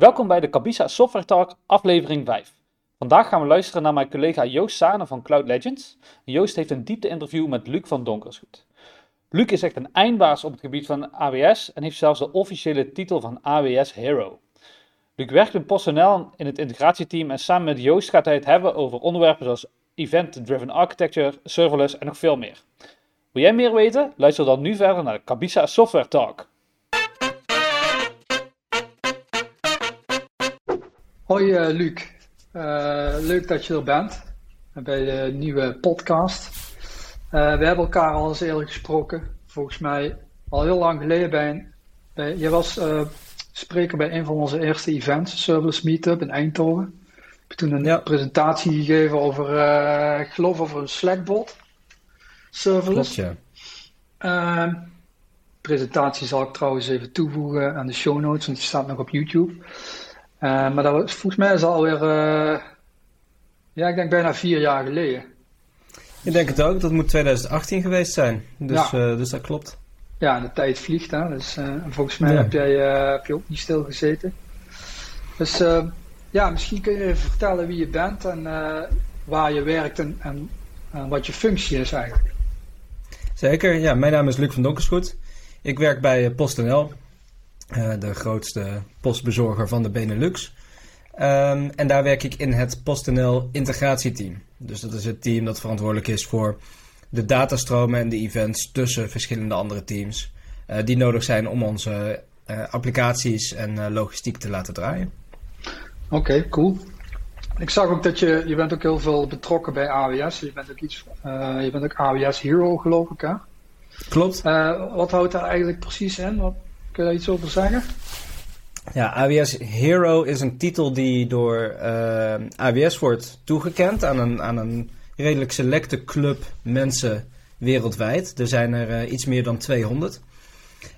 Welkom bij de Kabisa Software Talk, aflevering 5. Vandaag gaan we luisteren naar mijn collega Joost Sane van Cloud Legends. Joost heeft een diepte-interview met Luc van Donkersgoed. Luc is echt een eindbaas op het gebied van AWS en heeft zelfs de officiële titel van AWS Hero. Luc werkt in PostNL in het integratieteam en samen met Joost gaat hij het hebben over onderwerpen zoals Event-Driven Architecture, Serverless en nog veel meer. Wil jij meer weten? Luister dan nu verder naar de Kabisa Software Talk. Hoi uh, Luc, uh, leuk dat je er bent bij de nieuwe podcast. Uh, we hebben elkaar al eens eerder gesproken, volgens mij al heel lang geleden bij, bij je was spreker bij een van onze eerste events, Service Meetup in Eindhoven. Heb je toen een ja. presentatie gegeven over, ik geloof over een Slackbot, serverless. Klopt, ja. presentatie zal ik trouwens even toevoegen aan de show notes, want die staat nog op YouTube. Uh, maar dat was, volgens mij is dat alweer, uh, ja, ik denk bijna vier jaar geleden. Ik denk het ook, dat moet 2018 geweest zijn. Dus, ja. uh, dus dat klopt. Ja, de tijd vliegt, hè. Dus volgens mij ja. heb, jij, heb je ook niet stilgezeten. Dus ja, misschien kun je even vertellen wie je bent en waar je werkt en, en wat je functie is eigenlijk. Zeker, ja. Mijn naam is Luc van Donkersgoed. Ik werk bij PostNL. Uh, de grootste postbezorger van de Benelux. Um, en daar werk ik in het PostNL integratieteam. Dus dat is het team dat verantwoordelijk is voor de datastromen en de events tussen verschillende andere teams. Uh, die nodig zijn om onze uh, applicaties en logistiek te laten draaien. Oké, okay, cool. Ik zag ook dat je, je bent ook heel veel betrokken bij AWS. Je bent ook iets, je bent ook AWS Hero geloof ik hè? Klopt. wat houdt daar eigenlijk precies in? Wat, Daar iets over zeggen? Ja, AWS Hero is een titel die door uh, eh, AWS wordt toegekend aan een, aan een redelijk selecte club mensen wereldwijd. Er zijn er uh, iets meer dan 200.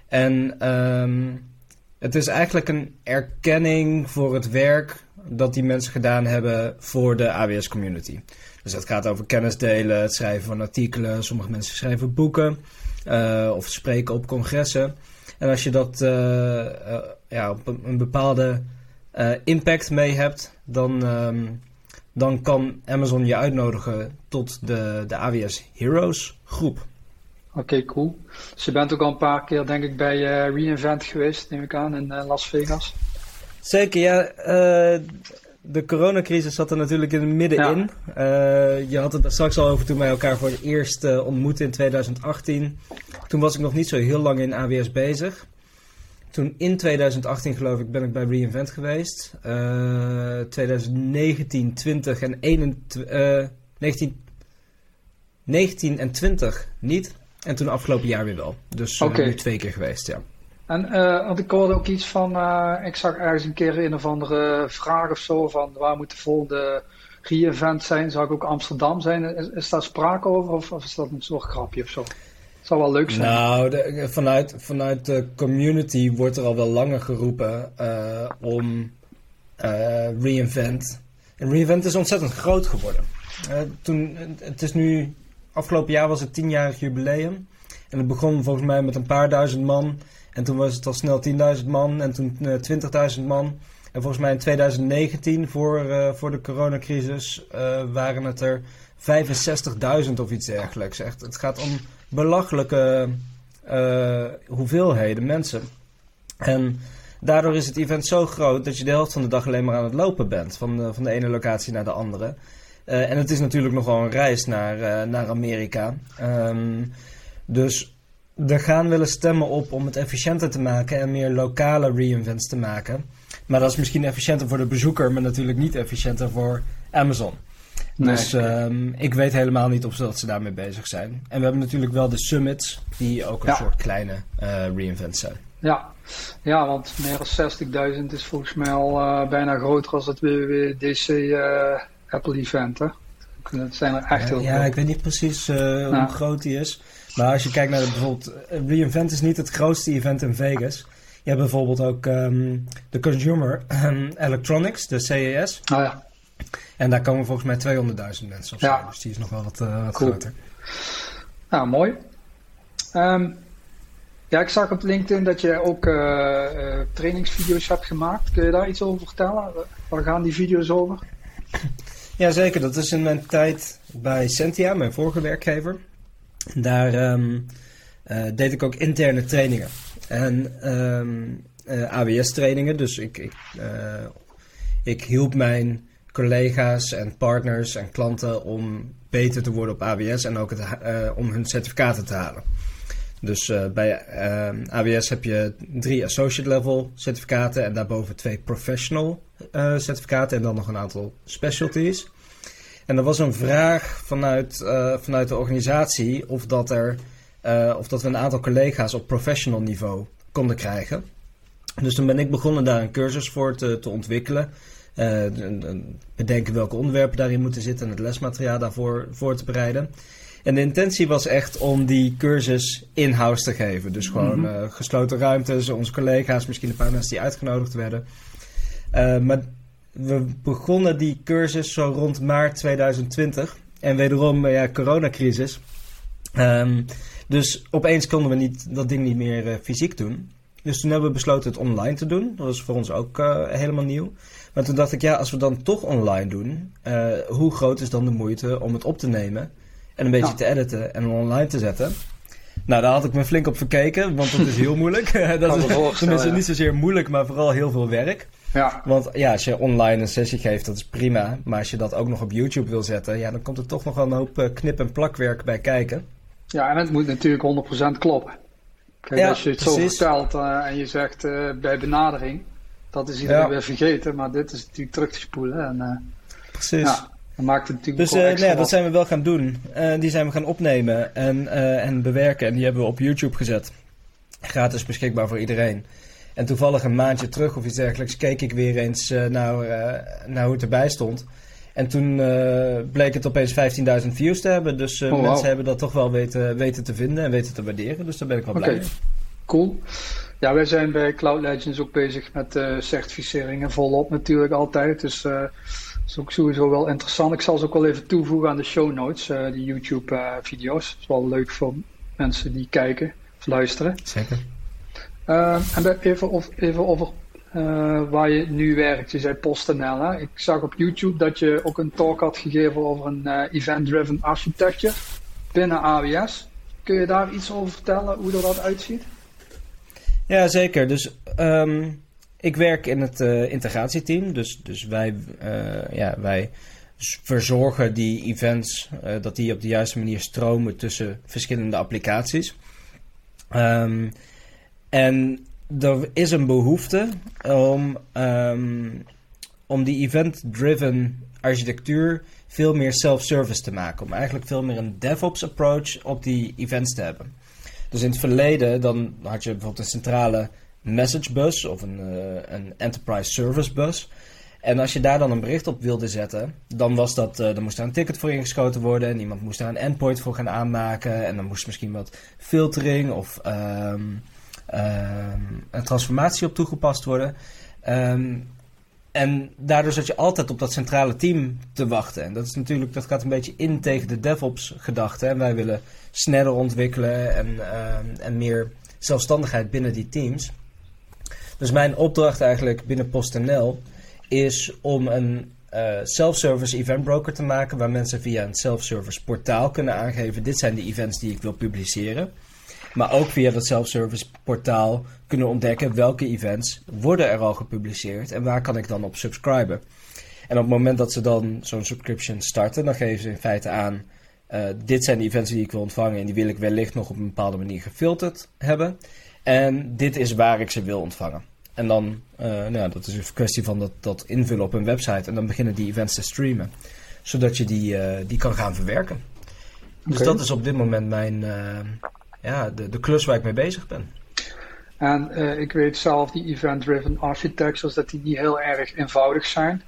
En um, het is eigenlijk een erkenning voor het werk dat die mensen gedaan hebben voor de AWS community. Dus het gaat over kennis delen, het schrijven van artikelen. Sommige mensen schrijven boeken uh, of spreken op congressen. En als je dat uh, uh, ja, op een, bepaalde uh, impact mee hebt, dan, um, dan kan Amazon je uitnodigen tot de, de AWS Heroes groep. Oké, okay, cool. Dus je bent ook al een paar keer, denk ik, bij Reinvent geweest, neem ik aan, in Las Vegas. Zeker, ja. De coronacrisis zat er natuurlijk in het middenin. Ja. je had het er straks al over toen wij elkaar voor het eerst ontmoetten in 2018. Toen was ik nog niet zo heel lang in AWS bezig. Toen in 2018 geloof ik ben ik bij Reinvent geweest. Uh, 2019, 20 en 21, uh, 19, 19 en 20 niet. En toen afgelopen jaar weer wel. Dus uh, okay. nu twee keer geweest, ja. En uh, want ik hoorde ook iets van, uh, ik zag ergens een keer een of andere vraag of zo van waar moet de volgende re-event zijn? Zou ik ook Amsterdam zijn? Is, daar sprake over of, of is dat een soort grapje of zo? Zou wel leuk zijn. Nou, de, vanuit, vanuit de community wordt er al wel langer geroepen uh, om Reinvent. En Reinvent is ontzettend groot geworden. Toen, het is nu, afgelopen jaar was het tienjarig jubileum. En het begon volgens mij met een paar duizend man. En toen was het al snel 10.000 man en toen 20.000 man. En volgens mij in 2019, voor, voor de coronacrisis, waren het er 65.000 of iets dergelijks. Echt, het gaat om belachelijke hoeveelheden mensen. En daardoor is het event zo groot dat je de helft van de dag alleen maar aan het lopen bent. Van de, van de ene locatie naar de andere. En het is natuurlijk nogal een reis naar, naar Amerika. Um, dus er gaan willen stemmen op om het efficiënter te maken en meer lokale reinvents te maken. Maar dat is misschien efficiënter voor de bezoeker, maar natuurlijk niet efficiënter voor Amazon. Dus um, ik weet helemaal niet of ze, dat ze daarmee bezig zijn. En we hebben natuurlijk wel de summits, die ook een ja. soort kleine uh, reinvents zijn. Ja. ja, want meer dan 60.000 is volgens mij al uh, bijna groter als het WWDC uh, Apple event. Hè? Dat zijn er echt heel Ja, ja ik weet niet precies hoe groot die is. Maar als je kijkt naar de, bijvoorbeeld, Reinvent is niet het grootste event in Vegas. Je hebt bijvoorbeeld ook um, de Consumer Electronics, de CES. Oh ja. En daar komen volgens mij 200.000 mensen op ja. Dus die is nog wel wat, uh, wat cool. groter. Nou, mooi. Um, Ja, ik zag op LinkedIn dat je ook uh, trainingsvideo's hebt gemaakt. Kun je daar iets over vertellen? Waar gaan die video's over? Ja, zeker. Dat is in mijn tijd bij Sentia, mijn vorige werkgever. Daar um, uh, deed ik ook interne trainingen. En um, AWS-trainingen. Dus ik, ik, ik hielp mijn collega's en partners en klanten om beter te worden op AWS en ook het, om hun certificaten te halen. Dus uh, bij uh, AWS heb je drie associate level certificaten en daarboven twee professional uh, certificaten en dan nog een aantal specialties. En er was een vraag vanuit, vanuit de organisatie of dat, er, of dat we een aantal collega's op professional niveau konden krijgen. Dus toen ben ik begonnen daar een cursus voor te, te ontwikkelen. bedenken welke onderwerpen daarin moeten zitten en het lesmateriaal daarvoor voor te bereiden. En de intentie was echt om die cursus in-house te geven. Dus gewoon mm gesloten ruimtes, onze collega's, misschien een paar mensen die uitgenodigd werden. Maar we begonnen die cursus zo rond maart 2020. En wederom, uh, ja, coronacrisis. Um, dus opeens konden we niet, dat ding niet meer fysiek doen. Dus toen hebben we besloten het online te doen. Dat was voor ons ook helemaal nieuw. Maar toen dacht ik, ja, als we dan toch online doen, hoe groot is dan de moeite om het op te nemen? En een beetje te editen en online te zetten. Nou, daar had ik me flink op verkeken, want dat is heel moeilijk. dat is tenminste ja. niet zozeer moeilijk, maar vooral heel veel werk. Ja. Want ja, als je online een sessie geeft, dat is prima. Maar als je dat ook nog op YouTube wil zetten, ja, dan komt er toch nog wel een hoop eh, knip- en plakwerk bij kijken. Ja, en het moet natuurlijk 100% kloppen. Kijk, ja, als je het zo vertelt uh, en je zegt uh, bij benadering, dat is iedereen weer vergeten, maar dit is natuurlijk terug te spoelen. En, precies. Ja, dat maakt het natuurlijk dus ja, dat zijn we wel gaan doen. Die zijn we gaan opnemen en, en bewerken. En die hebben we op YouTube gezet. Gratis beschikbaar voor iedereen. En toevallig een maandje terug of iets dergelijks keek ik weer eens naar, naar hoe het erbij stond. En toen bleek het opeens 15.000 views te hebben. Dus oh, mensen hebben dat toch wel weten, weten te vinden en weten te waarderen. Dus daar ben ik wel blij mee. Cool. Ja, wij zijn bij Cloud Legends ook bezig met certificeringen volop natuurlijk altijd. Dus is ook sowieso wel interessant. Ik zal ze ook wel even toevoegen aan de show notes, uh, die YouTube-video's. Uh, dat is wel leuk voor mensen die kijken of luisteren. Zeker. Uh, en even, even over uh, waar je nu werkt. Je zei PostNL. Hè? Ik zag op YouTube dat je ook een talk had gegeven over een uh, event-driven architecture binnen AWS. Kun je daar iets over vertellen, hoe dat uitziet? Ja, zeker. Dus um, ik werk in het integratieteam, dus, dus wij, ja, wij verzorgen die events, dat die op de juiste manier stromen tussen verschillende applicaties. Um, en er is een behoefte om, um, om die event-driven architectuur veel meer self-service te maken. Om eigenlijk veel meer een DevOps approach op die events te hebben. Dus in het verleden dan had je bijvoorbeeld een centrale message bus of een, uh, een enterprise service bus. En als je daar dan een bericht op wilde zetten, dan was dat, dan moest daar een ticket voor ingeschoten worden en iemand moest daar een endpoint voor gaan aanmaken en dan moest misschien wat filtering of um, een transformatie op toegepast worden. Um, en daardoor zat je altijd op dat centrale team te wachten. En dat is natuurlijk, dat gaat een beetje in tegen de DevOps gedachte. En wij willen sneller ontwikkelen en, en meer zelfstandigheid binnen die teams. Dus mijn opdracht eigenlijk binnen PostNL is om een uh, self-service event broker te maken waar mensen via een self-service portaal kunnen aangeven dit zijn de events die ik wil publiceren. Maar ook via dat self-service portaal kunnen ontdekken welke events worden er al gepubliceerd en waar kan ik dan op subscriben. En op het moment dat ze dan zo'n subscription starten, dan geven ze in feite aan uh, dit zijn de events die ik wil ontvangen en die wil ik wellicht nog op een bepaalde manier gefilterd hebben. En dit is waar ik ze wil ontvangen. En dan, uh, nou, dat is een kwestie van dat, dat invullen op een website. En dan beginnen die events te streamen. Zodat je die, uh, die kan gaan verwerken. Dus dat is op dit moment mijn, ja, de, de klus waar ik mee bezig ben. En ik weet zelf, die event-driven architectures, dat die niet heel erg eenvoudig zijn.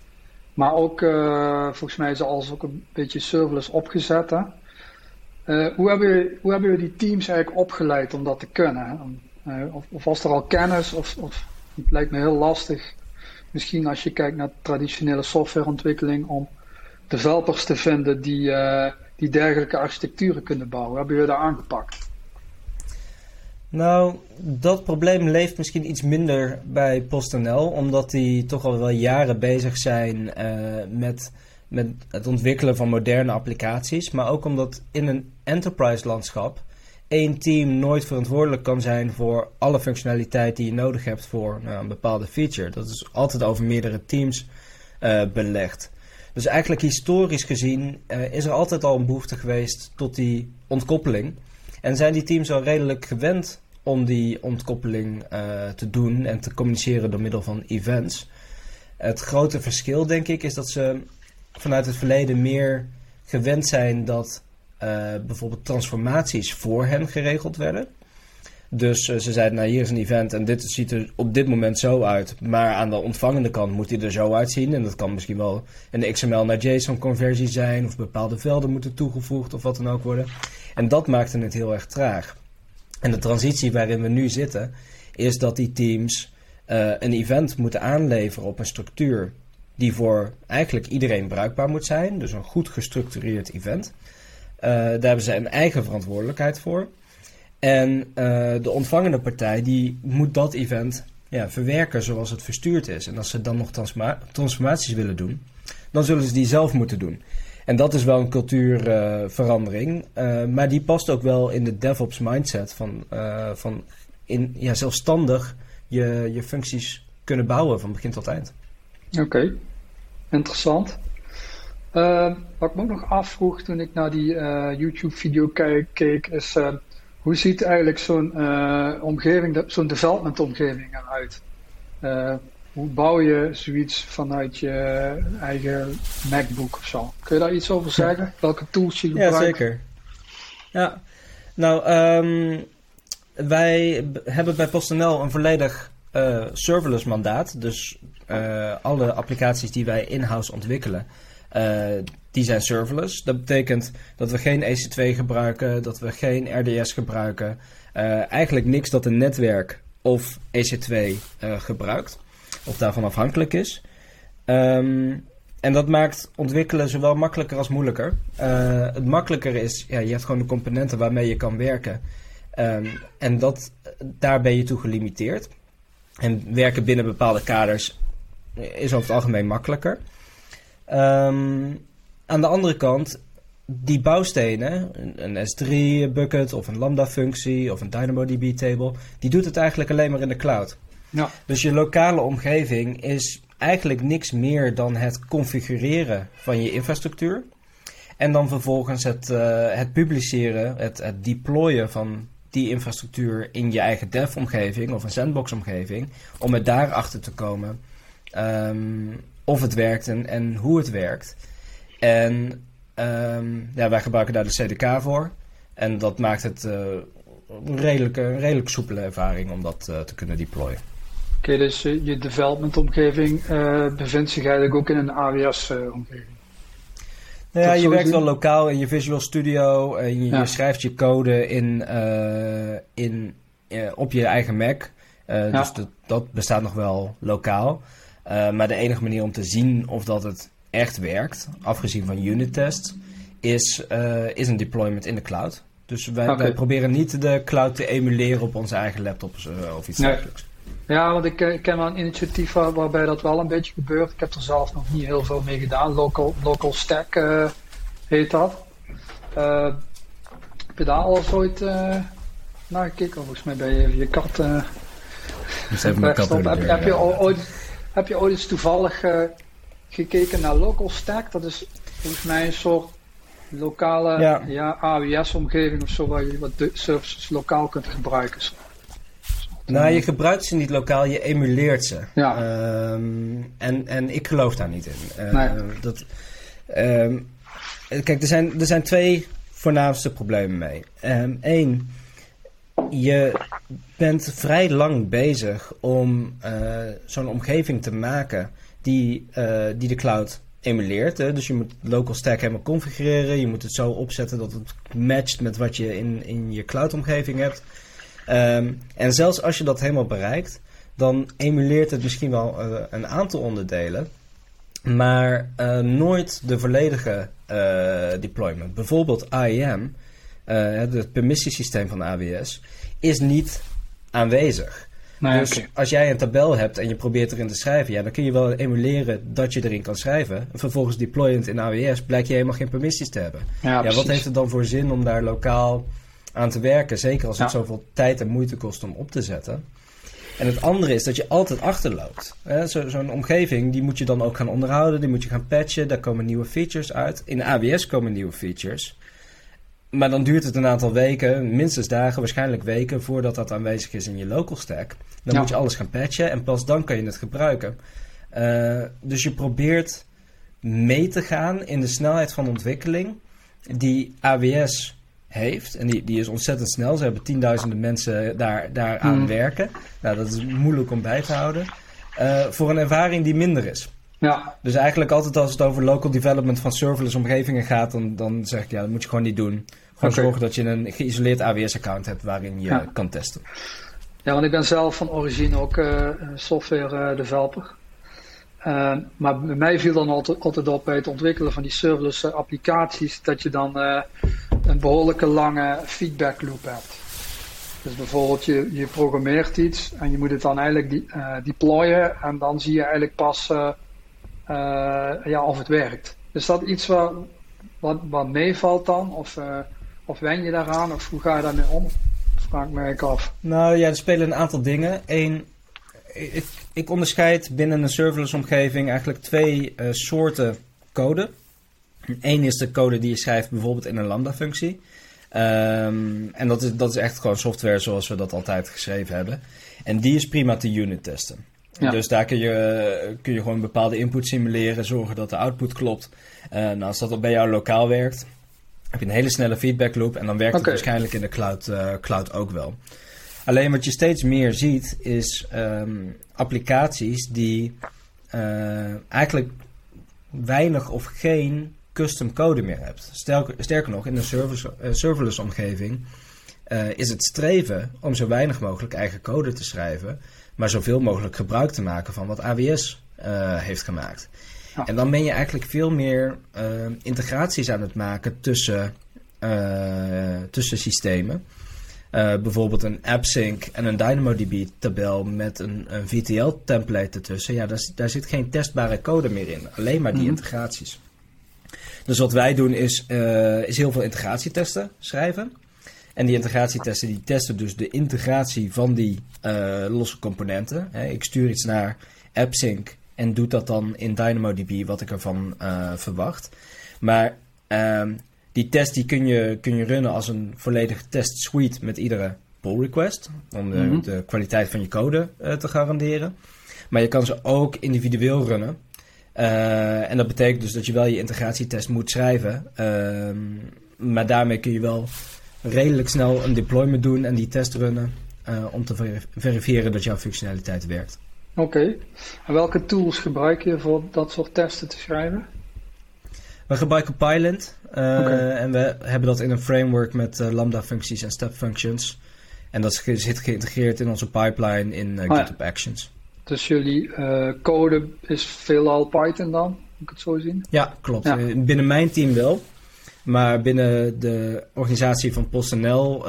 Maar ook, volgens mij is alles ook een beetje serverless opgezet. Hè? hoe, hebben, hoe hebben jullie die teams eigenlijk opgeleid om dat te kunnen? of, of was er al kennis of, of het lijkt me heel lastig, misschien als je kijkt naar traditionele softwareontwikkeling, om developers te vinden die, die dergelijke architecturen kunnen bouwen. Hebben jullie daar aangepakt? Nou, dat probleem leeft misschien iets minder bij PostNL, omdat die toch al wel jaren bezig zijn met met het ontwikkelen van moderne applicaties, maar ook omdat in een enterprise landschap één team nooit verantwoordelijk kan zijn voor alle functionaliteit die je nodig hebt voor nou, een bepaalde feature. Dat is altijd over meerdere teams uh, belegd. Dus eigenlijk historisch gezien uh, is er altijd al een behoefte geweest tot die ontkoppeling. En zijn die teams al redelijk gewend om die ontkoppeling uh, te doen en te communiceren door middel van events. Het grote verschil, denk ik, is dat ze vanuit het verleden meer gewend zijn dat uh, bijvoorbeeld transformaties voor hen geregeld werden. Dus uh, ze zeiden, nou hier is een event en dit ziet er op dit moment zo uit. Maar aan de ontvangende kant moet hij er zo uitzien. En dat kan misschien wel een XML naar JSON conversie zijn. Of bepaalde velden moeten toegevoegd of wat dan ook worden. En dat maakte het heel erg traag. En de transitie waarin we nu zitten, is dat die teams uh, een event moeten aanleveren op een structuur die voor eigenlijk iedereen bruikbaar moet zijn. Dus een goed gestructureerd event. Uh, daar hebben ze een eigen verantwoordelijkheid voor. En uh, de ontvangende partij die moet dat event ja, verwerken zoals het verstuurd is. En als ze dan nog transformaties willen doen, dan zullen ze die zelf moeten doen. En dat is wel een cultuurverandering, uh, maar die past ook wel in de DevOps mindset van, van in, ja, zelfstandig je, je functies kunnen bouwen van begin tot eind. Oké, interessant. Uh, wat ik me ook nog afvroeg toen ik naar die YouTube-video keek, is hoe ziet eigenlijk zo'n omgeving, zo'n development-omgeving eruit? Hoe bouw je zoiets vanuit je eigen MacBook of zo? Kun je daar iets over zeggen? Welke tools je gebruikt? Ja, zeker. Ja, nou, um, wij hebben bij PostNL een volledig serverless mandaat. Dus uh, alle applicaties die wij in-house ontwikkelen, uh, die zijn serverless. Dat betekent dat we geen EC2 gebruiken, dat we geen RDS gebruiken. Eigenlijk niks dat een netwerk of EC2 gebruikt, of daarvan afhankelijk is. Um, en dat maakt ontwikkelen zowel makkelijker als moeilijker. het makkelijker is, ja, je hebt gewoon de componenten waarmee je kan werken. Um, en dat, daar ben je toe gelimiteerd. En werken binnen bepaalde kaders is over het algemeen makkelijker. Um, aan de andere kant, die bouwstenen, een, S3-bucket of een Lambda-functie of een DynamoDB-table, die doet het eigenlijk alleen maar in de cloud. Dus je lokale omgeving is eigenlijk niks meer dan het configureren van je infrastructuur. En dan vervolgens het, uh, het publiceren, het, deployen van die infrastructuur in je eigen dev-omgeving of een sandbox-omgeving, om er daarachter te komen Um, of het werkt en, en hoe het werkt. En um, ja, wij gebruiken daar de CDK voor. En dat maakt het uh, een, redelijk, soepele ervaring om dat uh, te kunnen deployen. Oké, okay, dus uh, je development omgeving bevindt zich eigenlijk ook in een AWS omgeving? Nou ja, je werkt wel lokaal in je Visual Studio. En je, ja. je schrijft je code in, in, op je eigen Mac. Ja. Dus dat, dat bestaat nog wel lokaal. Maar de enige manier om te zien of dat het echt werkt, afgezien van unit tests, is, uh, is een deployment in de cloud. Dus wij, okay. wij, proberen niet de cloud te emuleren op onze eigen laptops uh, of iets dergelijks. Ja, want ik, ik ken wel een initiatief waar, waarbij dat wel een beetje gebeurt. Ik heb er zelf nog niet heel veel mee gedaan. Local, local Stack heet dat. heb je daar al eens ooit naar gekeken? Volgens mij ben je je kat... dus even mijn kat heb, heb je ooit heb je ooit eens toevallig uh, gekeken naar Local Stack? Dat is volgens mij een soort lokale ja. ja AWS-omgeving of zo, waar je wat services lokaal kunt gebruiken. Nou, je gebruikt ze niet lokaal, je emuleert ze. Ja. Um, en, en ik geloof daar niet in. Uh, nee. dat, um, kijk, er zijn, er zijn twee voornaamste problemen mee. Eén, um, je bent vrij lang bezig om uh, zo'n omgeving te maken die, uh, die de cloud emuleert. Hè? Dus je moet local stack helemaal configureren. Je moet het zo opzetten dat het matcht met wat je in, in je cloud-omgeving hebt. Um, en zelfs als je dat helemaal bereikt, dan emuleert het misschien wel uh, een aantal onderdelen, maar nooit de volledige deployment. Bijvoorbeeld IAM het permissiesysteem van AWS, is niet aanwezig. Nee, dus als jij een tabel hebt en je probeert erin te schrijven, ja, dan kun je wel emuleren dat je erin kan schrijven. En vervolgens deployend in AWS blijkt je helemaal geen permissies te hebben. Ja, Ja, wat heeft het dan voor zin om daar lokaal aan te werken? Zeker als het Ja. zoveel tijd en moeite kost om op te zetten. En het andere is dat je altijd achterloopt. Hè, zo- Zo'n omgeving die moet je dan ook gaan onderhouden, die moet je gaan patchen. Daar komen nieuwe features uit. In AWS komen nieuwe features. Maar dan duurt het een aantal weken, minstens dagen, waarschijnlijk weken, voordat dat aanwezig is in je local stack. Dan Ja. moet je alles gaan patchen en pas dan kan je het gebruiken. Eh, dus je probeert mee te gaan in de snelheid van ontwikkeling die AWS heeft. En die, die is ontzettend snel. Ze hebben tienduizenden mensen daar, daar aan Hmm. werken. Nou, dat is moeilijk om bij te houden. Eh, voor een ervaring die minder is. Ja, Dus eigenlijk altijd als het over local development van serverless omgevingen gaat, dan, dan zeg ik ja, dat moet je gewoon niet doen. Gewoon zorgen dat je een geïsoleerd AWS-account hebt waarin je Ja. kan testen. Ja, want ik ben zelf van origine ook eh, software eh, developer. Eh, maar bij mij viel dan altijd, altijd op bij het ontwikkelen van die serverless applicaties dat je dan eh, een behoorlijke lange feedback loop hebt. Dus bijvoorbeeld je, je programmeert iets en je moet het dan eigenlijk eh, deployen en dan zie je eigenlijk pas ja, of het werkt. Is dat iets wat, wat, meevalt dan? Of, of wen je daaraan? Of hoe ga je daarmee om? Vraag ik me eigenlijk af. Nou ja, er spelen een aantal dingen. Eén, ik, ik onderscheid binnen een serverless omgeving eigenlijk twee eh, soorten code. Eén is de code die je schrijft bijvoorbeeld in een lambda-functie. Ehm, en dat is, dat is echt gewoon software zoals we dat altijd geschreven hebben. En die is prima te unit testen. Ja. Dus daar kun je, eh, kun je gewoon bepaalde input simuleren, zorgen dat de output klopt. Eh, nou, als dat bij jou lokaal werkt, heb je een hele snelle feedback loop en dan werkt het waarschijnlijk in de cloud, cloud ook wel. Alleen wat je steeds meer ziet is ehm, applicaties die eh, eigenlijk weinig of geen custom code meer hebt. Sterker, sterker nog, in een service, eh, serverless omgeving eh, is het streven om zo weinig mogelijk eigen code te schrijven, maar zoveel mogelijk gebruik te maken van wat AWS heeft gemaakt. Ja. En dan ben je eigenlijk veel meer integraties aan het maken tussen, tussen systemen. Eh, bijvoorbeeld een AppSync en een DynamoDB-tabel met een, een VTL-template ertussen. Ja, daar, daar zit geen testbare code meer in. Alleen maar die Mhm. integraties. Dus wat wij doen is, eh, is heel veel integratietesten schrijven. En die integratietesten die testen dus de integratie van die eh, losse componenten. Hè, ik stuur iets naar AppSync en doet dat dan in DynamoDB wat ik ervan verwacht. Maar ehm, die test die kun, je, kun je runnen als een volledige test suite met iedere pull request. Om de, Mhm. de kwaliteit van je code eh, te garanderen. Maar je kan ze ook individueel runnen. Eh, en dat betekent dus dat je wel je integratietest moet schrijven. Ehm, maar daarmee kun je wel redelijk snel een deployment doen en die test runnen. eh, om te ver- verifiëren dat jouw functionaliteit werkt. Oké. En welke tools gebruik je voor dat soort testen te schrijven? We gebruiken Pylint. eh. En we hebben dat in een framework met eh, lambda-functies en step-functions. En dat zit geïntegreerd in onze pipeline in eh, Oh ja. GitHub Actions. Dus jullie code is veelal Python dan? Moet ik het zo zien? Ja, klopt. Ja. Binnen mijn team wel. Maar binnen de organisatie van PostNL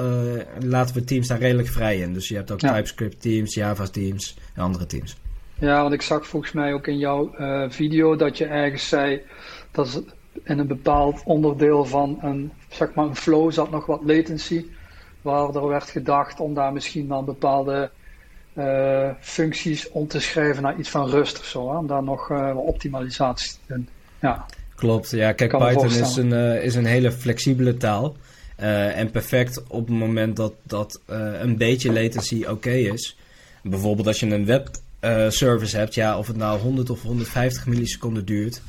laten we teams daar redelijk vrij in. Dus je hebt ook Ja. TypeScript teams, Java teams en andere teams. Ja, want ik zag volgens mij ook in jouw video dat je ergens zei dat in een bepaald onderdeel van een, zeg maar een flow zat nog wat latency. Waar er werd gedacht om daar misschien dan bepaalde eh, functies om te schrijven naar iets van rust of zo. Hè? Om daar nog wat optimalisaties te doen. Ja, Klopt, ja. Kijk, Kan Python is een, eh, is een hele flexibele taal. En perfect op het moment dat, dat een beetje latency oké is. Bijvoorbeeld als je een webservice hebt, ja, of het nou 100 of 150 milliseconden duurt.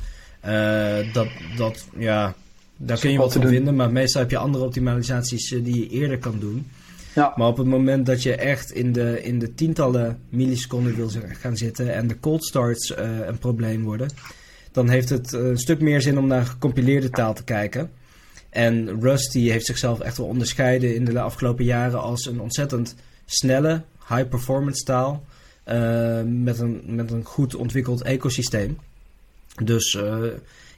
Eh, dat, dat, ja, daar kun je wat van vinden. Maar meestal heb je andere optimalisaties eh, die je eerder kan doen. ja, Maar op het moment dat je echt in de, in de tientallen milliseconden wil gaan zitten en de cold starts eh, een probleem worden, dan heeft het een stuk meer zin om naar gecompileerde taal te kijken. En Rust die heeft zichzelf echt wel onderscheiden in de afgelopen jaren als een ontzettend snelle, high performance taal met, een, met een goed ontwikkeld ecosysteem. Dus eh,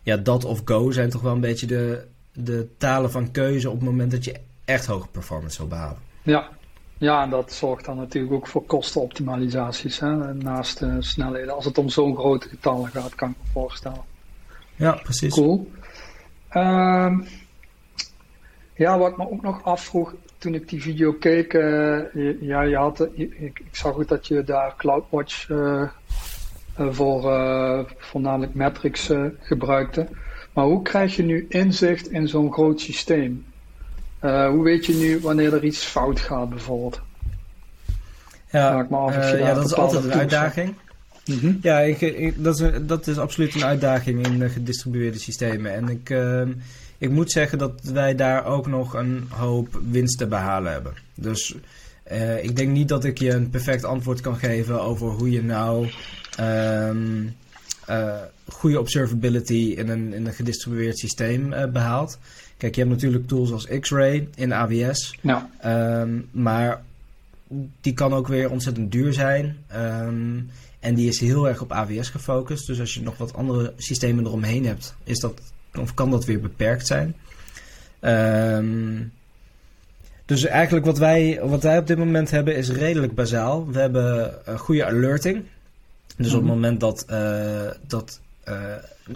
ja, dat of Go zijn toch wel een beetje de, de talen van keuze op het moment dat je echt hoge performance wil behalen. Ja. ja, en dat zorgt dan natuurlijk ook voor kostenoptimalisaties hè? naast de snelheden. Als het om zo'n grote getallen gaat, kan ik me voorstellen. Ja, precies. Cool. Um, ja, wat ik me ook nog afvroeg toen ik die video keek, uh, ja, je had, ik, ik, zag ook dat je daar CloudWatch uh, voor voornamelijk metrics gebruikte. Maar hoe krijg je nu inzicht in zo'n groot systeem? hoe weet je nu wanneer er iets fout gaat, bijvoorbeeld? Ja, ja dat is altijd een uitdaging. Mm -hmm. Ja, ik, dat, is, dat is absoluut een uitdaging in gedistribueerde systemen. En ik, ehm, ik moet zeggen dat wij daar ook nog een hoop winst te behalen hebben. Dus uh, ik denk niet dat ik je een perfect antwoord kan geven over hoe je nou um, uh, goede observability in een, in een gedistribueerd systeem uh, behaalt. Kijk, je hebt natuurlijk tools als X-Ray in AWS. Ja. Um, maar die kan ook weer ontzettend duur zijn. Um, en die is heel erg op AWS gefocust. Dus als je nog wat andere systemen eromheen hebt, is dat of kan dat weer beperkt zijn? Dus eigenlijk wat wij, wat wij op dit moment hebben is redelijk bazaal. We hebben een goede alerting. Dus op het mhm. moment dat, uh, dat uh,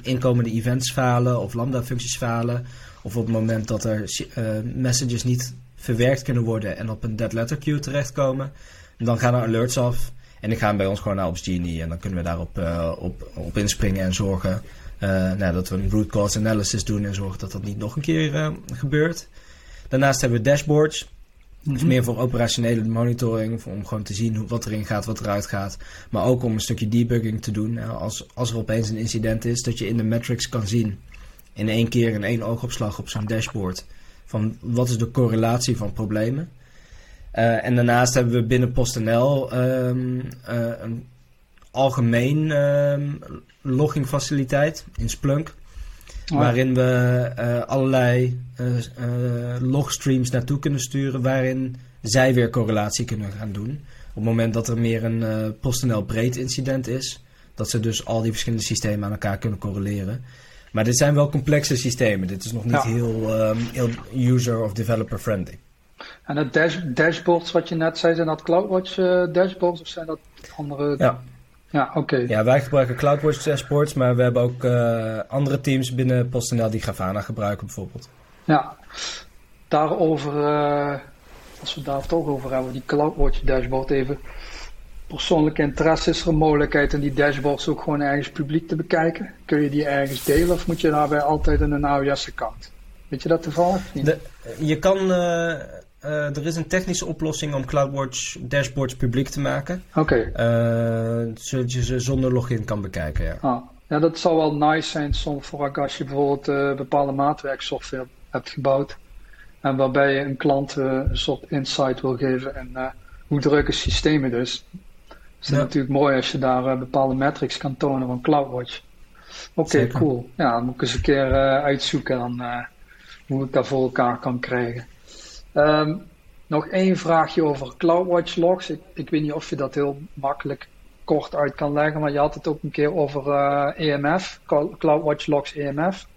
inkomende events falen of lambda-functies falen, of op het moment dat er uh, messages niet verwerkt kunnen worden en op een dead letter queue terechtkomen, dan gaan er alerts af. En die gaan bij ons gewoon naar Ops Genie en dan kunnen we daarop op, op inspringen en zorgen uh, nou, dat we een root cause analysis doen en zorgen dat dat niet nog een keer uh, gebeurt. Daarnaast hebben we dashboards. Mm -hmm. meer voor operationele monitoring, om gewoon te zien hoe, wat erin gaat, wat eruit gaat. Maar ook om een stukje debugging te doen. Als, als er opeens een incident is, dat je in de metrics kan zien. In één keer in één oogopslag op zo'n dashboard. Van wat is de correlatie van problemen. Uh, en daarnaast hebben we binnen PostNL um, uh, een algemeen uh, loggingfaciliteit in Splunk. Oh. Waarin we uh, allerlei uh, uh, logstreams naartoe kunnen sturen. Waarin zij weer correlatie kunnen gaan doen. Op het moment dat er meer een PostNL breed incident is. Dat ze dus al die verschillende systemen aan elkaar kunnen correleren. Maar dit zijn wel complexe systemen. Dit is nog niet ja. heel, um, heel user- of developer-friendly. En het dash dashboards wat je net zei, zijn dat CloudWatch dashboards of zijn dat andere... Ja. Ja, oké. Ja, wij gebruiken CloudWatch dashboards, maar we hebben ook uh, andere teams binnen PostNL die Grafana gebruiken bijvoorbeeld. Ja, daarover, uh, als we daar toch over hebben, die CloudWatch dashboard even. Persoonlijke interesse is er een mogelijkheid om die dashboards ook gewoon ergens publiek te bekijken? Kun je die ergens delen of moet je daarbij altijd in een AWS-account? Weet je dat toevallig? De, je kan... Uh, uh, er is een technische oplossing om CloudWatch dashboards publiek te maken. Oké. Okay. Uh, zodat je ze zonder login kan bekijken, ja. Ah. Ja, dat zou wel nice zijn soms voor als je bijvoorbeeld uh, bepaalde maatwerksoftware hebt gebouwd. En waarbij je een klant een soort insight wil geven en hoe drukken systemen dus. Het is ja. natuurlijk mooi als je daar bepaalde metrics kan tonen van CloudWatch. Oké, okay, cool. Ja, dan moet ik eens een keer uitzoeken dan, hoe ik dat voor elkaar kan krijgen. Um, nog één vraagje over CloudWatch logs. Ik, ik, weet niet of je dat heel makkelijk kort uit kan leggen, maar je had het ook een keer over uh, EMF, CloudWatch logs EMF.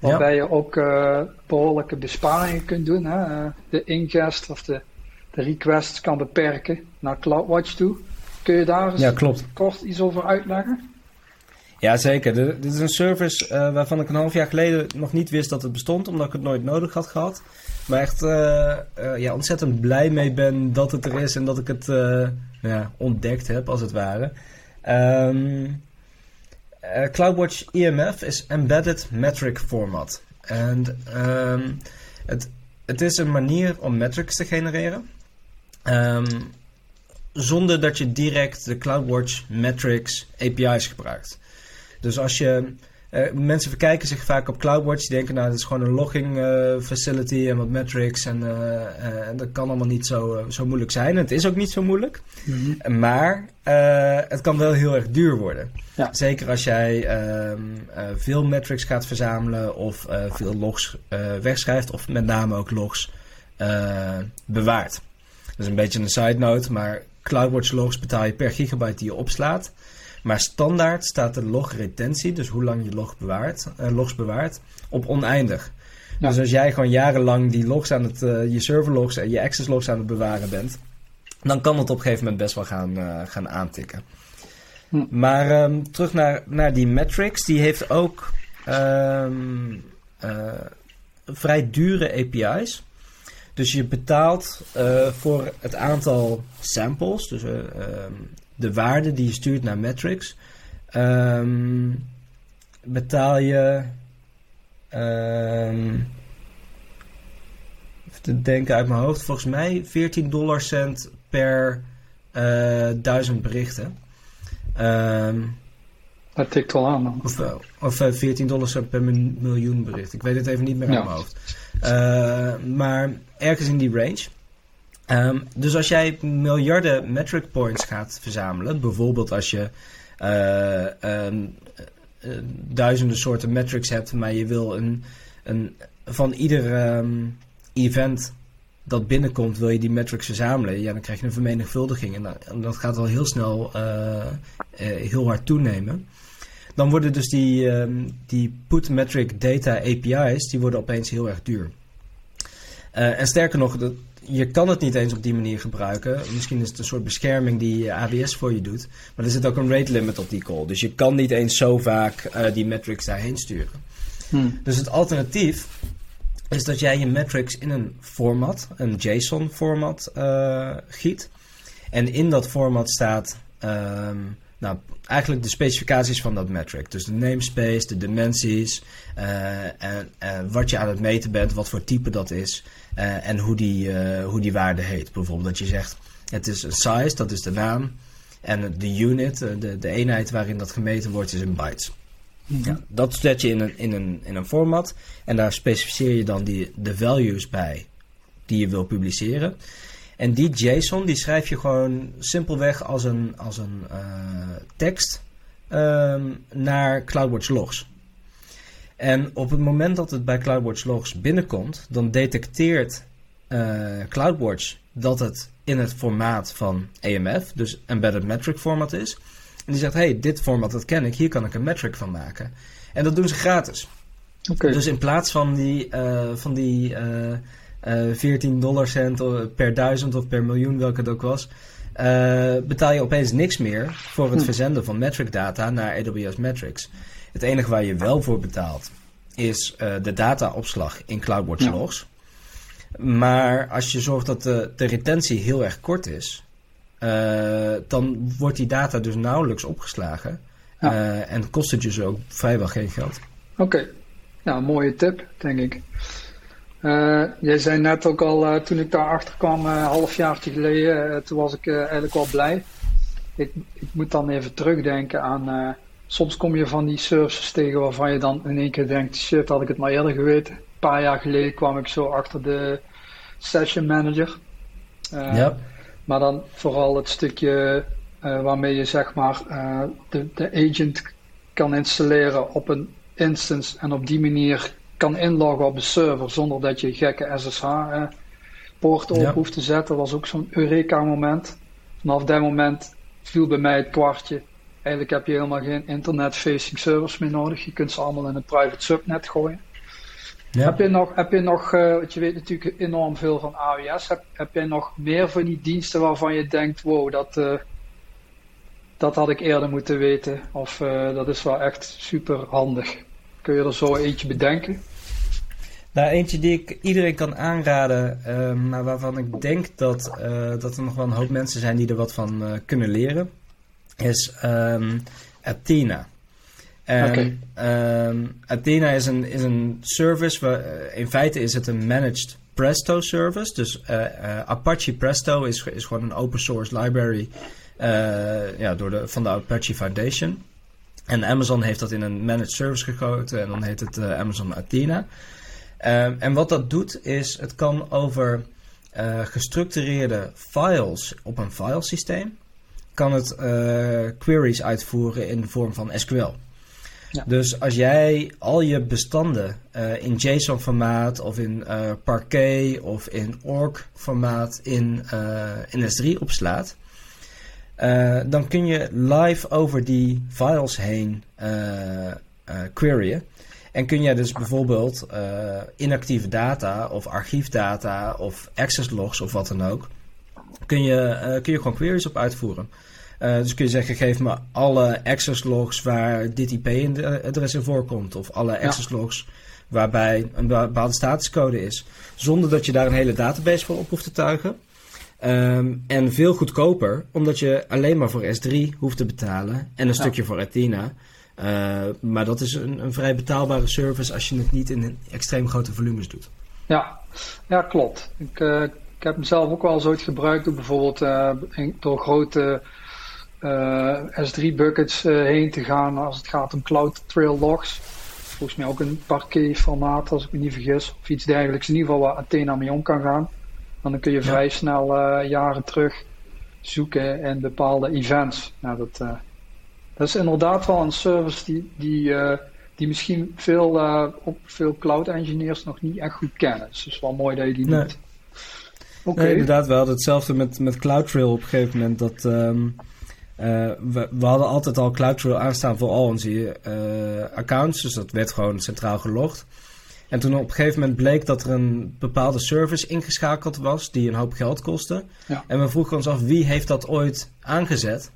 Waarbij ja. je ook uh, behoorlijke besparingen kunt doen. Hè? Uh, de ingest of de, de requests kan beperken naar CloudWatch toe. Kun je daar eens ja, klopt. kort iets over uitleggen? Ja, zeker. dit is een service uh, waarvan ik een half jaar geleden nog niet wist dat het bestond, omdat ik het nooit nodig had gehad. Maar echt uh, uh, ja, ontzettend blij mee ben dat het er is en dat ik het ja, ontdekt heb, als het ware. Um, CloudWatch EMF is Embedded Metric Format. En um, het, het is een manier om metrics te genereren. Um, zonder dat je direct de CloudWatch Metrics API's gebruikt. Dus als je. Uh, mensen verkijken zich vaak op CloudWatch. Die denken, nou, dat is gewoon een logging uh, facility en wat metrics. En, uh, en, dat kan allemaal niet zo, zo moeilijk zijn. En het is ook niet zo moeilijk. Mm -hmm. Maar het kan wel heel erg duur worden. Ja. Zeker als jij ehm, veel metrics gaat verzamelen of veel logs wegschrijft. Of met name ook logs bewaart. Dat is een beetje een side note, maar CloudWatch logs betaal je per gigabyte die je opslaat. Maar standaard staat de logretentie, dus hoe lang je log bewaart, uh, logs bewaart, op oneindig. Ja. Dus als jij gewoon jarenlang die logs aan het, uh, je serverlogs en je access logs aan het bewaren bent, dan kan het op een gegeven moment best wel gaan, uh, gaan aantikken. Hm. Maar um, terug naar, naar die metrics, die heeft ook um, uh, vrij dure API's. Dus je betaalt voor het aantal samples, dus um, de waarde die je stuurt naar metrics, betaal je Um, even te denken uit mijn hoofd. Volgens mij 14 dollar cent per uh, duizend berichten. Um, dat tikt wel aan. Of, of 14 eh, dollar cent per miljoen bericht. Ik weet het even niet meer uit mijn hoofd. Uh, maar ergens in die range. Um, dus als jij miljarden metric points gaat verzamelen, bijvoorbeeld als je uh, um, uh, duizenden soorten metrics hebt, maar je wil een, een van ieder um, event dat binnenkomt, wil je die metrics verzamelen. Ja, dan krijg je een vermenigvuldiging en dat, en dat gaat al heel snel uh, heel hard toenemen. Dan worden dus die, die put metric data API's, die worden opeens heel erg duur. en sterker nog, dat, je kan het niet eens op die manier gebruiken. Misschien is het een soort bescherming die AWS voor je doet. Maar er zit ook een rate limit op die call. Dus je kan niet eens zo vaak uh, die metrics daarheen sturen. Hmm. Dus het alternatief is dat jij je metrics in een format, een JSON-format, uh, giet. En in dat format staat um, nou, eigenlijk de specificaties van dat metric. Dus de namespace, de dimensies uh, en, en wat je aan het meten bent, wat voor type dat is. Uh, en hoe die, uh, hoe die waarde heet. Bijvoorbeeld dat je zegt, het is een size, dat is de naam. En de unit, uh, de, de eenheid waarin dat gemeten wordt, is in bytes. Mm -hmm. ja, dat zet je in een, in, een, in een format. En daar specificeer je dan die, de values bij die je wil publiceren. En die JSON die schrijf je gewoon simpelweg als een, als een tekst um, naar CloudWatch logs. En op het moment dat het bij CloudWatch logs binnenkomt, dan detecteert uh, CloudWatch dat het in het formaat van EMF, dus Embedded Metric Format is. En die zegt, hey, dit format dat ken ik, hier kan ik een metric van maken. En dat doen ze gratis. Okay. Dus in plaats van die, uh, van die uh, uh, 14 dollar cent per duizend of per miljoen, welke het ook was, betaal je opeens niks meer voor het hm. verzenden van metric data naar AWS Metrics. Het enige waar je wel voor betaalt is uh, de dataopslag in CloudWatch ja. logs. Maar als je zorgt dat de, de retentie heel erg kort is, uh, dan wordt die data dus nauwelijks opgeslagen. Ja. Uh, en kost het je dus ook vrijwel geen geld. Oké, okay. nou, mooie tip, denk ik. jij zei net ook al, toen ik daar achter kwam, een halfjaartje geleden, toen was ik eigenlijk wel blij. Ik, ik, moet dan even terugdenken aan soms kom je van die services tegen waarvan je dan in één keer denkt, shit, had ik het maar eerder geweten. Een paar jaar geleden kwam ik zo achter de session manager. Uh, ja. Maar dan vooral het stukje uh, waarmee je zeg maar uh, de, de agent kan installeren op een instance en op die manier kan inloggen op de server zonder dat je gekke SSH poort op ja. hoeft te zetten. was ook zo'n Eureka moment. Vanaf dat moment viel bij mij het kwartje Eigenlijk heb je helemaal geen internet-facing servers meer nodig. Je kunt ze allemaal in een private subnet gooien. Ja. Heb je nog, heb je nog uh, want je weet natuurlijk enorm veel van AWS, heb, heb je nog meer van die diensten waarvan je denkt, wow, dat, uh, dat had ik eerder moeten weten. Of uh, dat is wel echt super handig. Kun je er zo eentje bedenken? Nou, eentje die ik iedereen kan aanraden, maar waarvan ik denk dat, dat er nog wel een hoop mensen zijn die er wat van kunnen leren is um, Athena. En um, Athena is een, is een service, waar, eh, in feite is het een managed Presto service. Dus uh, uh, Apache Presto is, is gewoon een open source library ja, door de, van de Apache Foundation. En Amazon heeft dat in een managed service gegoten en dan heet het Amazon Athena. Um, en wat dat doet is, het kan over gestructureerde files op een filesysteem kan het uh, queries uitvoeren in de vorm van SQL. Ja. Dus als jij al je bestanden uh, in JSON-formaat of in uh, Parquet of in ORG-formaat in, in S3 opslaat, dan kun je live over die files heen queryen. En kun jij dus bijvoorbeeld inactieve data of archiefdata of access logs of wat dan ook, kun je, kun je gewoon queries op uitvoeren. Uh, dus kun je zeggen, geef me alle access logs waar dit IP-adres in voorkomt. Of alle access logs waarbij een bepaalde statuscode is. Zonder dat je daar een hele database voor op hoeft te tuigen. Um, en veel goedkoper, omdat je alleen maar voor S3 hoeft te betalen en een stukje voor Athena. Uh, maar dat is een, een, vrij betaalbare service als je het niet in extreem grote volumes doet. Ja, ja klopt. Ik, uh, ik heb mezelf ook wel eens ooit gebruikt door bijvoorbeeld uh, door grote S3 buckets heen te gaan als het gaat om Cloud Trail logs volgens mij ook een parquet formaat, als ik me niet vergis. Of iets dergelijks. In ieder geval waar Athena mee om kan gaan. En dan kun je vrij snel jaren terug zoeken in bepaalde events. Nou, dat, uh, dat is inderdaad wel een service die, die, uh, die misschien veel, op veel cloud engineers nog niet echt goed kennen. Dus het is wel mooi dat je die nee. doet. Okay. Nee, inderdaad, we hadden hetzelfde met, met CloudTrail op een gegeven moment. Dat, um, uh, we, we, hadden altijd al CloudTrail aanstaan voor al onze uh, accounts, dus dat werd gewoon centraal gelogd. En toen op een gegeven moment bleek dat er een bepaalde service ingeschakeld was die een hoop geld kostte. Ja. En we vroegen ons af wie heeft dat ooit aangezet.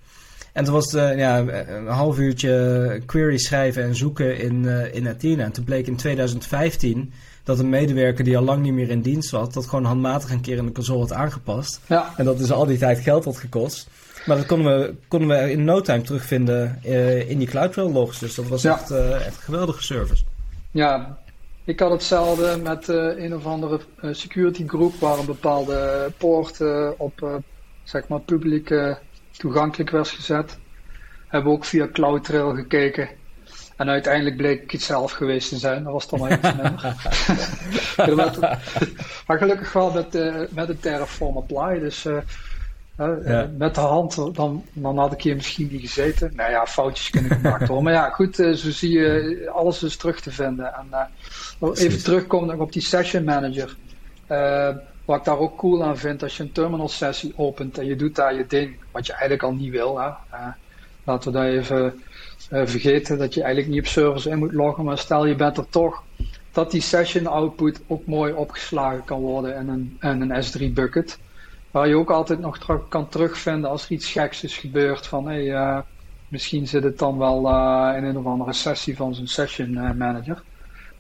En toen was het uh, ja, een half uurtje query schrijven en zoeken in, in Athena. En toen bleek in 2015 dat een medewerker die al lang niet meer in dienst was, dat gewoon handmatig een keer in de console had aangepast. Ja. En dat dus al die tijd geld had gekost. Maar dat konden we, konden we in no time terugvinden uh, in die CloudTrail logs. Dus dat was echt, uh, echt een geweldige service. Ja, ik had hetzelfde met uh, een of andere security group waar een bepaalde poort op zeg maar publiek toegankelijk was gezet. Hebben we ook via CloudTrail gekeken. En uiteindelijk bleek ik het zelf geweest te zijn. Dat was dan minder. maar gelukkig wel met, met de Terraform Apply. Dus ja. Met de hand, dan, dan had ik hier misschien niet gezeten. Nou ja, foutjes kunnen gemaakt worden. Maar ja, goed, eh, zo zie je, alles is terug te vinden. En uh, even terugkomen op die session manager. Wat ik daar ook cool aan vind, als je een terminal sessie opent en je doet daar je ding, wat je eigenlijk al niet wil. Hè? laten we dat even vergeten, dat je eigenlijk niet op servers in moet loggen. Maar stel je bent er toch, dat die session output ook mooi opgeslagen kan worden in een, in een S3 bucket. Waar je ook altijd nog kan terugvinden als er iets geks is gebeurd. Van hey, uh, misschien zit het dan wel uh, in een of andere sessie van zo'n session manager.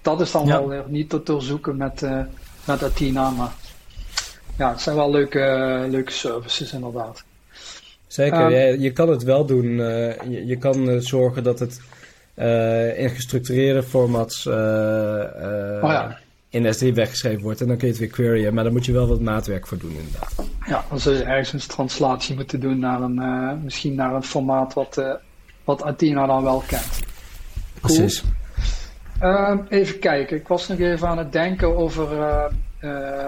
Dat is dan wel weer niet te doorzoeken met, met Athena. Maar ja, het zijn wel leuke, leuke services inderdaad. Zeker, um, je, je, kan het wel doen. je, je kan zorgen dat het in gestructureerde formats oh ja in S3 weggeschreven wordt. En dan kun je het weer queryen. Maar daar moet je wel wat maatwerk voor doen inderdaad. Ja, dan zul je ergens een translatie moeten doen naar een, uh, misschien naar een formaat wat, uh, wat Athena dan wel kent. Cool. Precies. Uh, even kijken, ik was nog even aan het denken over, uh,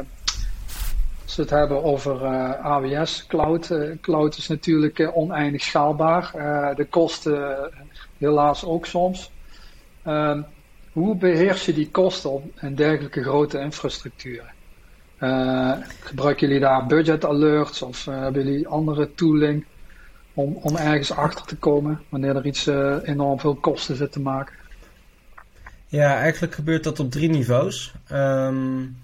als we het hebben over AWS Cloud. cloud is natuurlijk oneindig schaalbaar. de kosten helaas ook soms. Ehm, hoe beheers je die kosten op een dergelijke grote infrastructuur? Gebruiken jullie daar budget alerts of hebben jullie andere tooling om, om ergens achter te komen wanneer er iets enorm veel kosten zit te maken? Ja, eigenlijk gebeurt dat op drie niveaus. Um,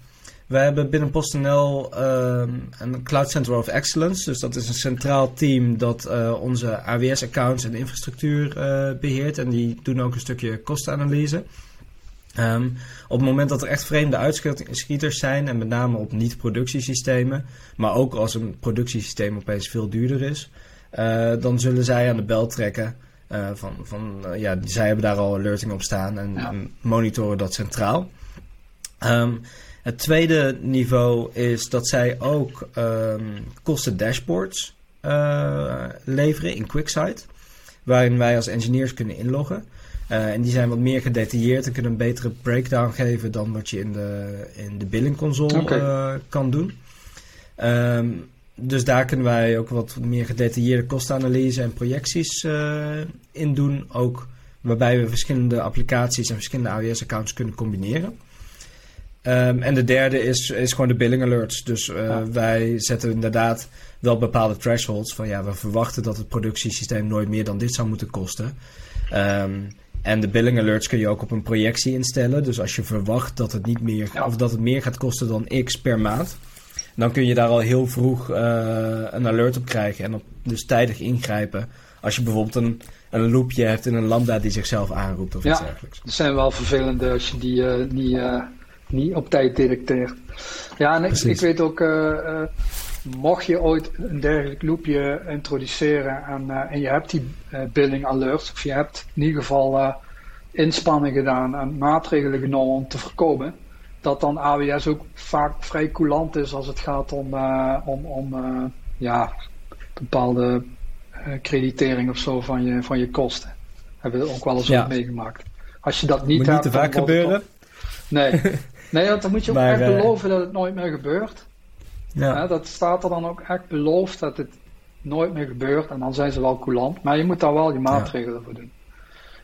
wij hebben binnen PostNL um, een Cloud Center of Excellence. Dus dat is een centraal team dat onze AWS-accounts en infrastructuur beheert. En die doen ook een stukje kostenanalyse. Um, op het moment dat er echt vreemde uitschieters zijn, en met name op niet-productiesystemen, maar ook als een productiesysteem opeens veel duurder is, uh, dan zullen zij aan de bel trekken. Van, van ja, zij hebben daar al alerting op staan en, ja. en monitoren dat centraal. Um, het tweede niveau is dat zij ook um, kosten dashboards leveren in QuickSight, waarin wij als engineers kunnen inloggen. Uh, en die zijn wat meer gedetailleerd en kunnen een betere breakdown geven dan wat je in de, in de billing console okay. uh, kan doen. Um, dus daar kunnen wij ook wat meer gedetailleerde kostenanalyse en projecties in doen. Ook waarbij we verschillende applicaties en verschillende AWS-accounts kunnen combineren. Um, en de derde is, is gewoon de billing alerts. Dus ja. wij zetten inderdaad wel bepaalde thresholds van ja, we verwachten dat het productiesysteem nooit meer dan dit zou moeten kosten. Um, En de billing alerts kun je ook op een projectie instellen. Dus als je verwacht dat het niet meer Ja. of dat het meer gaat kosten dan X per maand, dan kun je daar al heel vroeg eh, een alert op krijgen en op, dus tijdig ingrijpen. Als je bijvoorbeeld een, een loopje hebt in een lambda die zichzelf aanroept of Ja. iets dergelijks. Dat zijn wel vervelende als je die eh, niet, eh, niet op tijd detecteert. Ja, en ik, ik weet ook, eh, eh, mocht je ooit een dergelijk loopje introduceren en, eh, en je hebt die billing alerts, of je hebt in ieder geval inspanningen gedaan en maatregelen genomen om te voorkomen, dat dan AWS ook vaak vrij coulant is als het gaat om, om, om ja, bepaalde creditering of zo van je, van je kosten. Hebben we ook wel eens Ja. meegemaakt. Als je dat niet hebt, niet te vaak gebeuren. Nee. nee, want dan moet je ook Maar, echt eh, beloven dat het nooit meer gebeurt. Ja. Dat staat er dan ook echt beloofd dat het nooit meer gebeurt. En dan zijn ze wel coulant. Maar je moet daar wel je maatregelen voor doen.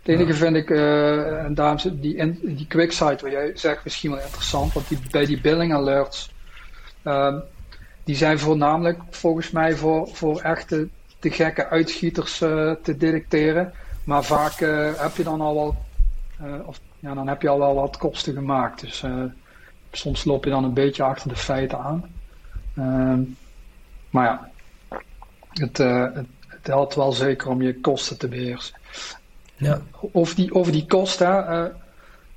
Het enige vind ik, eh, en daarom zit die, in, die quicksite wat jij zegt misschien wel interessant. Want die, bij die billing alerts, ehm, die zijn voornamelijk volgens mij voor, voor echte de gekke uitschieters eh, te detecteren. Maar vaak heb je dan al wel, of ja, dan heb je al wel wat kosten gemaakt. Dus eh, soms loop je dan een beetje achter de feiten aan. Ehm, maar ja, het, eh, het, het helpt wel zeker om je kosten te beheersen. Ja. Over die, over die kosten, eh,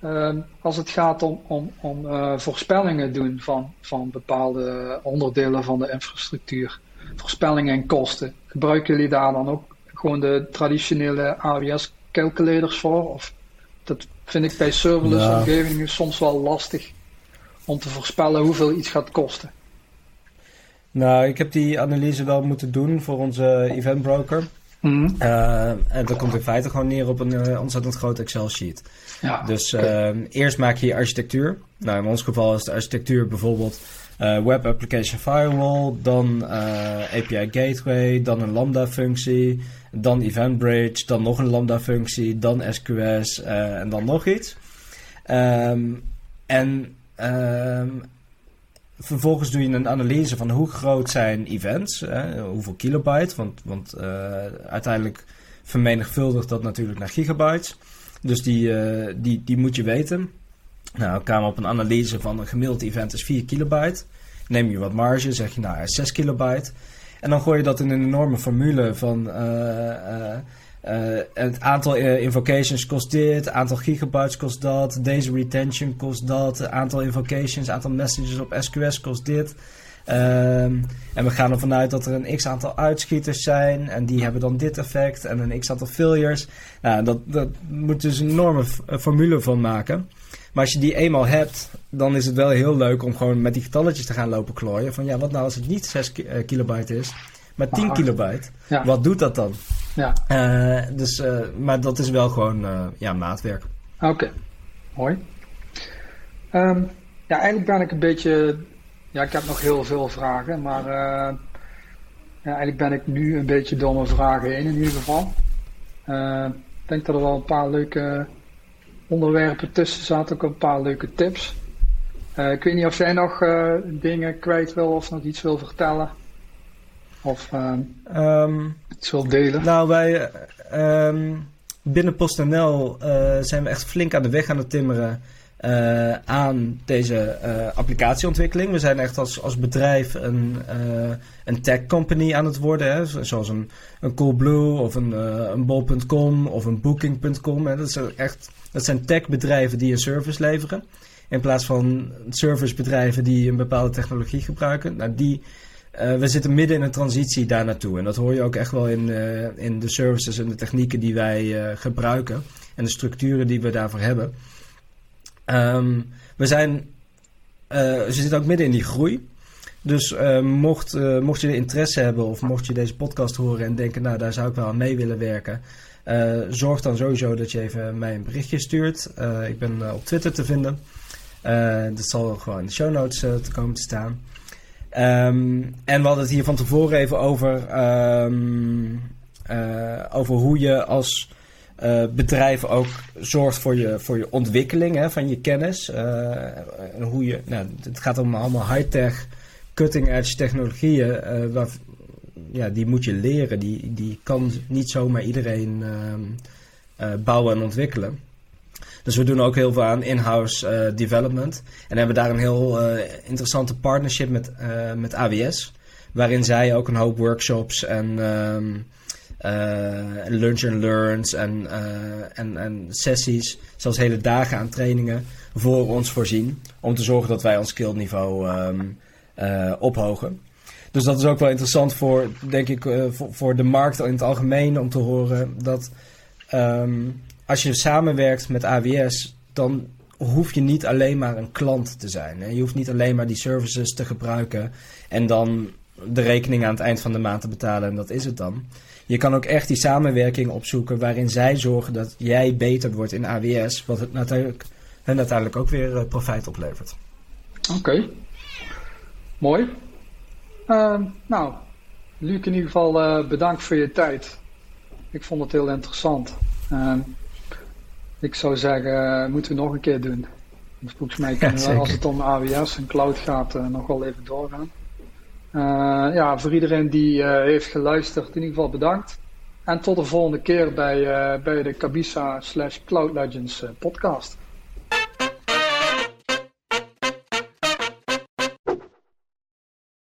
ehm, als het gaat om, om, om voorspellingen doen van, van bepaalde onderdelen van de infrastructuur, voorspellingen en kosten, gebruiken jullie daar dan ook gewoon de traditionele AWS calculators voor? Of dat vind ik bij serverless omgevingen soms wel lastig om te voorspellen hoeveel iets gaat kosten. Nou, ik heb die analyse wel moeten doen voor onze event broker. Eh, en dat komt in feite gewoon neer op een eh, ontzettend groot Excel-sheet. Ja, Dus oké. eh, eerst maak je je architectuur. Nou, in ons geval is de architectuur bijvoorbeeld Web Application Firewall, dan eh, API Gateway, dan een Lambda-functie, dan Event Bridge, dan nog een Lambda-functie, dan SQS eh, en dan nog iets. Ehm, en ehm, vervolgens doe je een analyse van hoe groot zijn events, hè, hoeveel kilobyte, want, want eh, uiteindelijk vermenigvuldigt dat natuurlijk naar gigabytes. Dus die, eh, die, die moet je weten. Nou, kwamen op een analyse van een gemiddeld event is 4 kilobyte. Neem je wat marge, zeg je nou is 6 kilobyte. En dan gooi je dat in een enorme formule van eh, eh, eh, het aantal invocations kost dit, aantal gigabytes kost dat, deze retention kost dat, aantal invocations, aantal messages op SQS kost dit. Ehm, en we gaan ervan uit dat er een x aantal uitschieters zijn en die hebben dan dit effect en een x aantal failures. Nou, dat, dat moet dus een enorme formule van maken. Maar als je die eenmaal hebt, dan is het wel heel leuk om gewoon met die getalletjes te gaan lopen klooien. Van ja, wat nou als het niet 6 ki- eh, kilobyte is, maar 10 Maar- kilobyte? ja, Wat doet dat dan? ja. Eh, dus, eh, maar dat is wel gewoon ja, maatwerk. Oké, mooi. Ehm, ja, eigenlijk ben ik een beetje. Ja, ik heb nog heel veel vragen, maar ja, eigenlijk ben ik nu een beetje door mijn vragen heen in ieder geval. Ik denk dat er wel een paar leuke onderwerpen tussen zaten, ook een paar leuke tips. Eh, ik weet niet of jij nog eh, dingen kwijt wil of nog iets wil vertellen. Of Ehm, iets wil delen. nou, wij eh, ehm, binnen PostNL eh zijn we echt flink aan de weg aan het timmeren eh, aan deze eh, applicatieontwikkeling. We zijn echt als, als bedrijf een, eh, een tech company aan het worden. Hè? Zo- Zoals een, een Coolblue of een, een Bol.com of een Booking.com. Dat, zijn echt, dat zijn techbedrijven die een service leveren. In plaats van servicebedrijven die een bepaalde technologie gebruiken. Nou, die, we zitten midden in een transitie daar naartoe. En dat hoor je ook echt wel in, in de services en de technieken die wij gebruiken. En de structuren die we daarvoor hebben. Ehm, we zijn, eh, we zitten ook midden in die groei. Dus eh, mocht, eh, mocht je interesse hebben of mocht je deze podcast horen en denken, nou daar zou ik wel aan mee willen werken. eh, zorg dan sowieso dat je even mij een berichtje stuurt. Ik ben op Twitter te vinden. Dat zal gewoon in de show notes te komen te staan. Ehm, en we hadden het hier van tevoren even over, ehm, over hoe je als eh, bedrijf ook zorgt voor je, voor je ontwikkeling hè, van je kennis. Eh, en hoe je, nou, het gaat om allemaal high-tech, cutting-edge technologieën. eh, waar, ja, die moet je leren. Die, die kan niet zomaar iedereen ehm, bouwen en ontwikkelen. Dus we doen ook heel veel aan in-house development. En hebben daar een heel interessante partnership met, met AWS. Waarin zij ook een hoop workshops en um, lunch and learns en, en, en sessies, zelfs hele dagen aan trainingen voor ons voorzien. Om te zorgen dat wij ons skillniveau um, ophogen. Dus dat is ook wel interessant voor, denk ik, voor, voor, de markt in het algemeen om te horen dat um, als je samenwerkt met AWS, dan hoef je niet alleen maar een klant te zijn. Hè? Je hoeft niet alleen maar die services te gebruiken en dan de rekening aan het eind van de maand te betalen en dat is het dan. Je kan ook echt die samenwerking opzoeken waarin zij zorgen dat jij beter wordt in AWS, wat het natuurlijk, hen uiteindelijk ook weer uh, profijt oplevert. Oké, mooi. Uh, nou, Luc in ieder geval uh, bedankt voor je tijd. Ik vond het heel interessant. Uh, ik zou zeggen, moeten we nog een keer doen. Want volgens mij kunnen ja, we, als het om AWS en cloud gaat, nog wel even doorgaan. Ja, voor iedereen die heeft geluisterd, in ieder geval bedankt. En tot de volgende keer bij, bij de Kabisa slash Cloud Legends podcast.